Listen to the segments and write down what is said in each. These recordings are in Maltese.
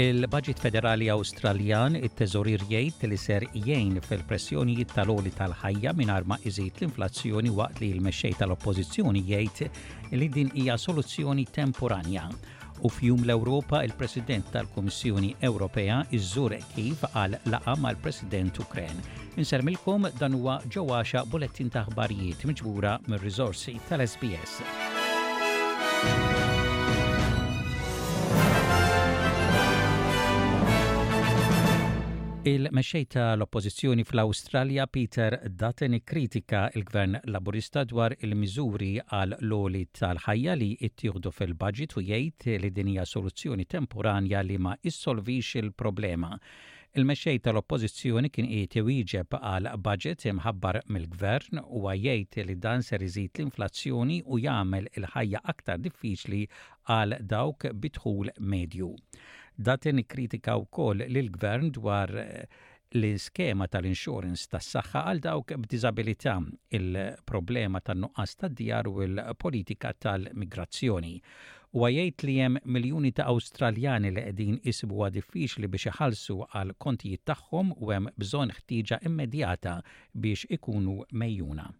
Il-Baġit Federali Awstraljan it-Teżorir jgħid li ser jgħin fil-pressjonijiet tal-oli tal-ħajja mingħajr ma iżid l-inflazzjoni waqt li l-mexxej tal-Oppożizzjoni jgħid li din hija soluzzjoni temporanja. U f'Jum l-Ewropa, il-President tal-Kummissjoni Ewropea iżżur Kiev għal laqgħa mal-President Ukren. Insermilkom dan huwa ġewwaxa bulettin ta' aħbarijiet miġbura mir-riżorsi tal-SBS. Il-Mexxej ta' l-Oppożizzjoni fl-Awstralja Peter Dutton ikkritika l-Gvern Laburista dwar il-miżuri għal l-għoli tal-ħajja li ttieħdu fil-budget u jgħid li din hija soluzzjoni temporanja li ma issolvix il-problema. Il-Mexxej ta' l-Oppożizzjoni kien qiegħed iwieġeb għal budget imħabbar mill-Gvern, huwa jgħid li dan ser iżid l-inflazzjoni u jagħmel il-ħajja aktar diffiċli għal dawk bi dħul medju. Dutton ikkritika wkoll lill-Gvern dwar l-iskema tal-insurance tas-saħħa għal dawk b'diżabilità, il-problema tan-nuqqas ta' djar u l-politika tal-migrazzjoni. Huwa jgħid li hemm miljuni ta' Awstraljani li qegħdin isibuha diffiċli biex iħallsu għall-kontijiet tagħhom u hemm bżonn ħtieġa immedjata biex ikunu megħjuna.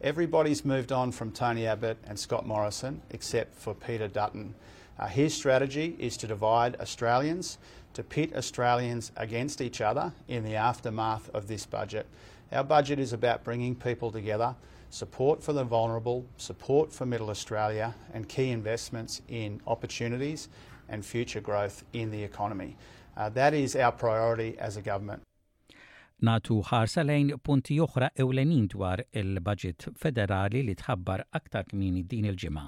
Everybody's moved on from Tony Abbott and Scott Morrison except for Peter Dutton. Uh, his strategy is to divide Australians, to pit Australians against each other in the aftermath of this budget. Our budget is about bringing people together support for the vulnerable, support for Middle Australia, and key investments in opportunities and future growth in the economy. Uh, that is our priority as a government. Nagħtu ħarsa lejn punti oħra ewlenin dwar il-baġit federali li tħabbar aktar kmieni din il-ġimgħa.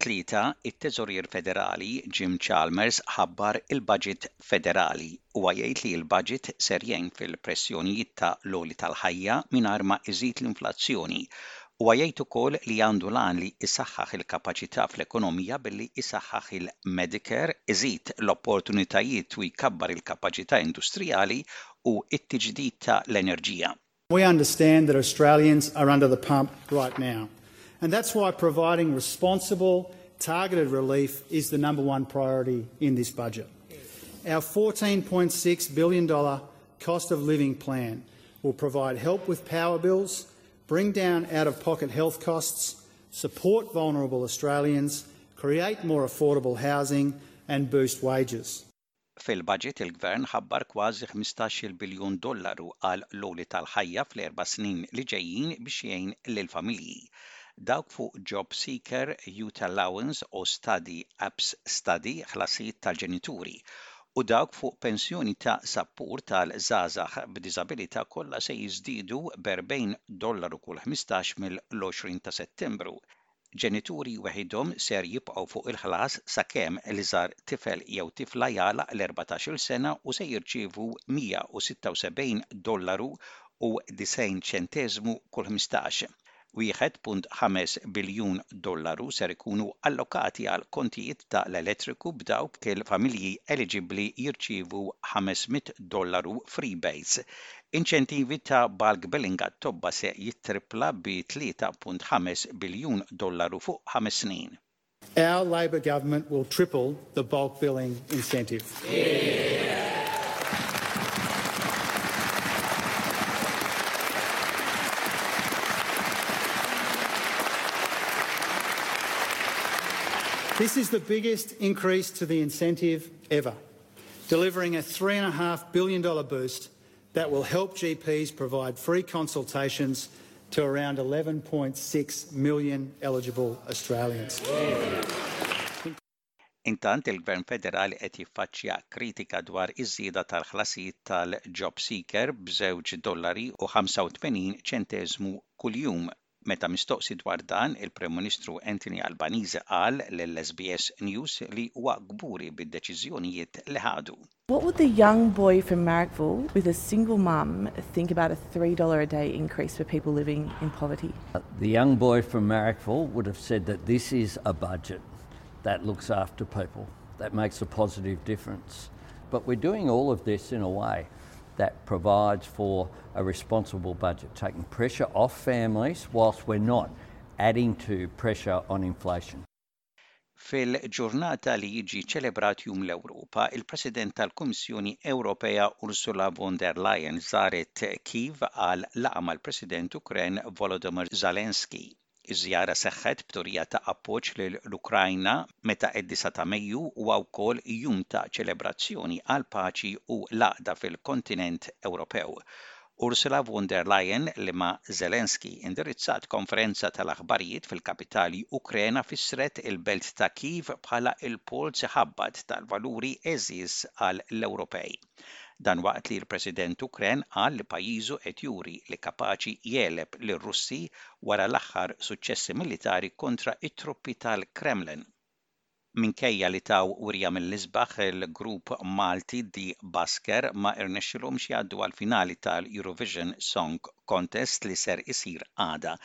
Tlieta, It-Teżorier Federali Jim Chalmers ħabbar il-baġit Federali, huwa jgħid li l-baġit ser jgħin fil-pressjonijiet ta' l-għoli tal-ħajja mingħajr ma iżid l-inflazzjoni. Huwa jgħid ukoll li għandu l-għan li isaħħaħ il-kapaċità fl-ekonomija billi isaħħaħ il-Medicare, iżid l-opportunitajiet u jkabbar il-kapaċità industrijali u t-tiġdid ta' l-enerġija. We understand that Australians are under the pump right now. And that's why providing responsible, targeted relief is the number one priority in this budget. Our $14.6 billion cost of living plan will provide help with power bills, bring down out-of-pocket health costs, support vulnerable Australians, create more affordable housing and boost wages. Fil-baġit il-Gvern ħabbar kważi ħmistax-il biljun dollaru għal l-għoli tal-ħajja fl-erba' snin li ġejjin biex jgħin lill-familji. Dawk fuq Job Seeker, Youth Allowance u Study Apps Study, ħlasijiet tal-ġenituri, u dawk fuq pensjoni ta' sapport għal żgħażagħ b'diżabilità kollha se jiżdiedu b'erbgħin dollaru kull ħmistax mill-20 ta' Settembru Ġenituri weħidhom ser jibqgħu fuq il-ħlas sakemm l-iżgħar tifel jew tifla jagħlaq l-erbatax-il sena u se jirċievu 176 dollaru u 90 ċenteżmu kull ħmistax. 1.5 biljun dollaru ser ikunu allokati għal kontijiet ta' l-elettriku b'dawk il-familji eliġibbli jirċievu 500 dollaru f'rebates Inċentivi ta' bulk billing għat-tobba se jittrippla bi 3.5 biljun dollaru fuq ħames snin. Our Labour Government will triple the bulk billing incentive. This is the biggest increase to the incentive ever. delivering a $3.5 billion boost that will help GPs provide free consultations to around 11.6 million eligible Australians. Intant, il-Gvern Federali qed jiffaċċja kritika dwar iż-żieda tal-ħlasijiet tal-JobSeeker b'żewġ dollari u 85 ċenteżmu kuljum Meta mistoqsi dwar dan, il-Prem Ministru Anthony Albanese qal lill-SBS News li huwa gburi bid-deċiżjonijiet li ħadu. What would the young boy from Marrickville with a single mum think about a $3 a day increase for people living in poverty? The young boy from Marrickville would have said that this is a budget that looks after people, that makes a positive difference. But we're doing all of this in a way that provides for a responsible budget, taking pressure off families while we're not adding to pressure on inflation. Fil-ġurnata li jiġi ċċelebrat Jum l-Ewropa, il-President tal-Kummissjoni Ewropea Ursula von der Leyen żaret Kiev għal laqgħa mal-President Ukren Volodymyr Zelensky. Iż-żjara seħħet b'turija ta' appoġġ lil l-Ukrajna meta id-disa' ta' Mejju huwa wkoll jum ta' ċelebrazzjoni għall-paċi u l-għaqda fil-kontinent Ewropew. Ursula von der Leyen li ma' Zelensky indirizzat konferenza tal-aħbarijiet fil-kapitali Ukrena fissret il-belt ta' Kyiv bħala l-polt iħabbat tal-valuri għeżież għal l-Ewropej. Dan waqt li l-President Ukren qal li pajjiżu qed juri li kapaċi jegħleb lir-Russi wara l-aħħar suċċessi militari kontra t-truppi tal-Kremlin. Minkejja li taw wirja mill-isbaħ, il-grupp Malti The Busker ma rnexxilhomx jgħaddu għall-finali tal-Eurovision Song Contest li ser isir għada.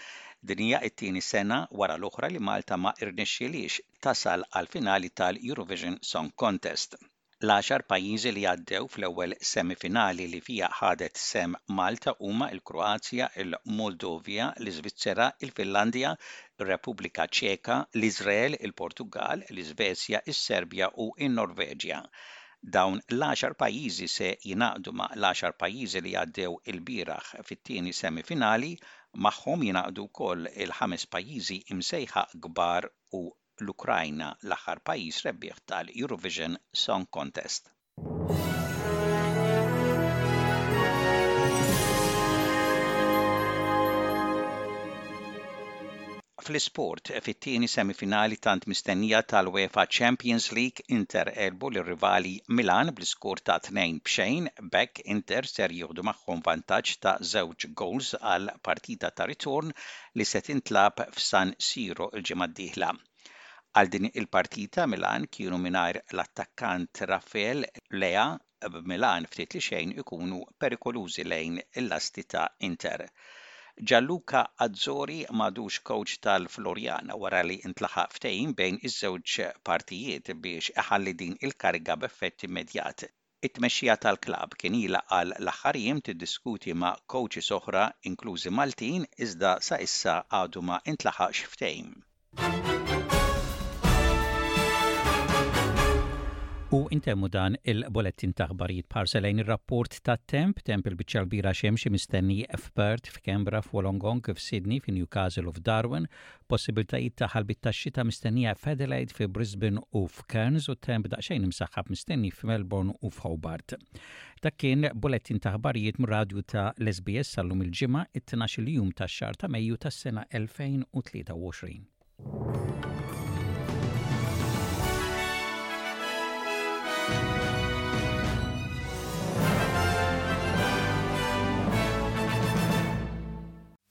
Din hija t-tieni sena wara l-oħra li Malta ma rnexxielhiex tasal għall-finali tal-Eurovision Song Contest. L-għaxar pajjiżi li għaddew fl-ewwel semifinali li fiha ħadet sehem Malta huma l-Kroazja, il-Moldovja, l-Iżvizzera, il-Finlandja, ir-Repubblika Ċeka, l-Iżrael, il-Portugall, l-Iżvezja, is-Serbja u n-Norveġja. Dawn l-għaxar pajjiżi se jingħaqdu ma' l-għaxar pajjiżi li għaddew ilbieraħ fit-tieni semifinali, magħhom jingħaqdu wkoll il-ħames pajjiżi imsejħa kbar u l-Ukrajna l-aħħar pajjiż rebbieħ tal-Eurovision Song Contest. Fl-isport, fit-tieni semifinali tant mistennija tal-UEFA Champions League, Inter għelbu lir-rivali Milan bl-iskor ta' 2 b'xejn, b'hekk Inter ser jieħdu magħhom vantaġġ ta' żewġ goals għall-partita ta' ritorn li se tintlagħab f'San Siro l-ġimgħa d-dieħla. Għal din il-partita Milan kienu mingħajr l-attakkant Rafael Leà b'Milan ftit li xejn ikunu perikolużi lejn il-lasti ta' Inter. Gianluca Azzori m'għadux kowċ tal-Floriana wara li ntlaħaq ftehim bejn iż-żewġ partijiet biex iħalli din il-kariga b'effett immedjat. It-tmexxija tal-klabb kien ilha għal l-aħħar jiem tiddiskuti ma' coaches oħra inklużi Maltin iżda sa issa għadu ma intlaħaqx ftehim. U intemmu dan il-bulettin ta' aħbarijiet b'ħarsa lejn ir-rapport tat-temp, temp il-biċċa l-kbira xemxi mistenni f'Perth, f'Kembra, f'Wolongong, f'Sydney, fi Newcastle u f'Darwin, possibiltajiet ta' ħarbit tax-xita mistennija f'Adelaide, fi Brisbane u f'Cairns u temp daqsxejn imsaħħab mistenni f'Melbourne u f'Hobart. Dak kien bulettin ta' ħbarijiet mir-radju ta' l-SBS sal-lum il-Ġimgħa, it-12 jum tax-xahar ta' Mejju tas-sena 2023.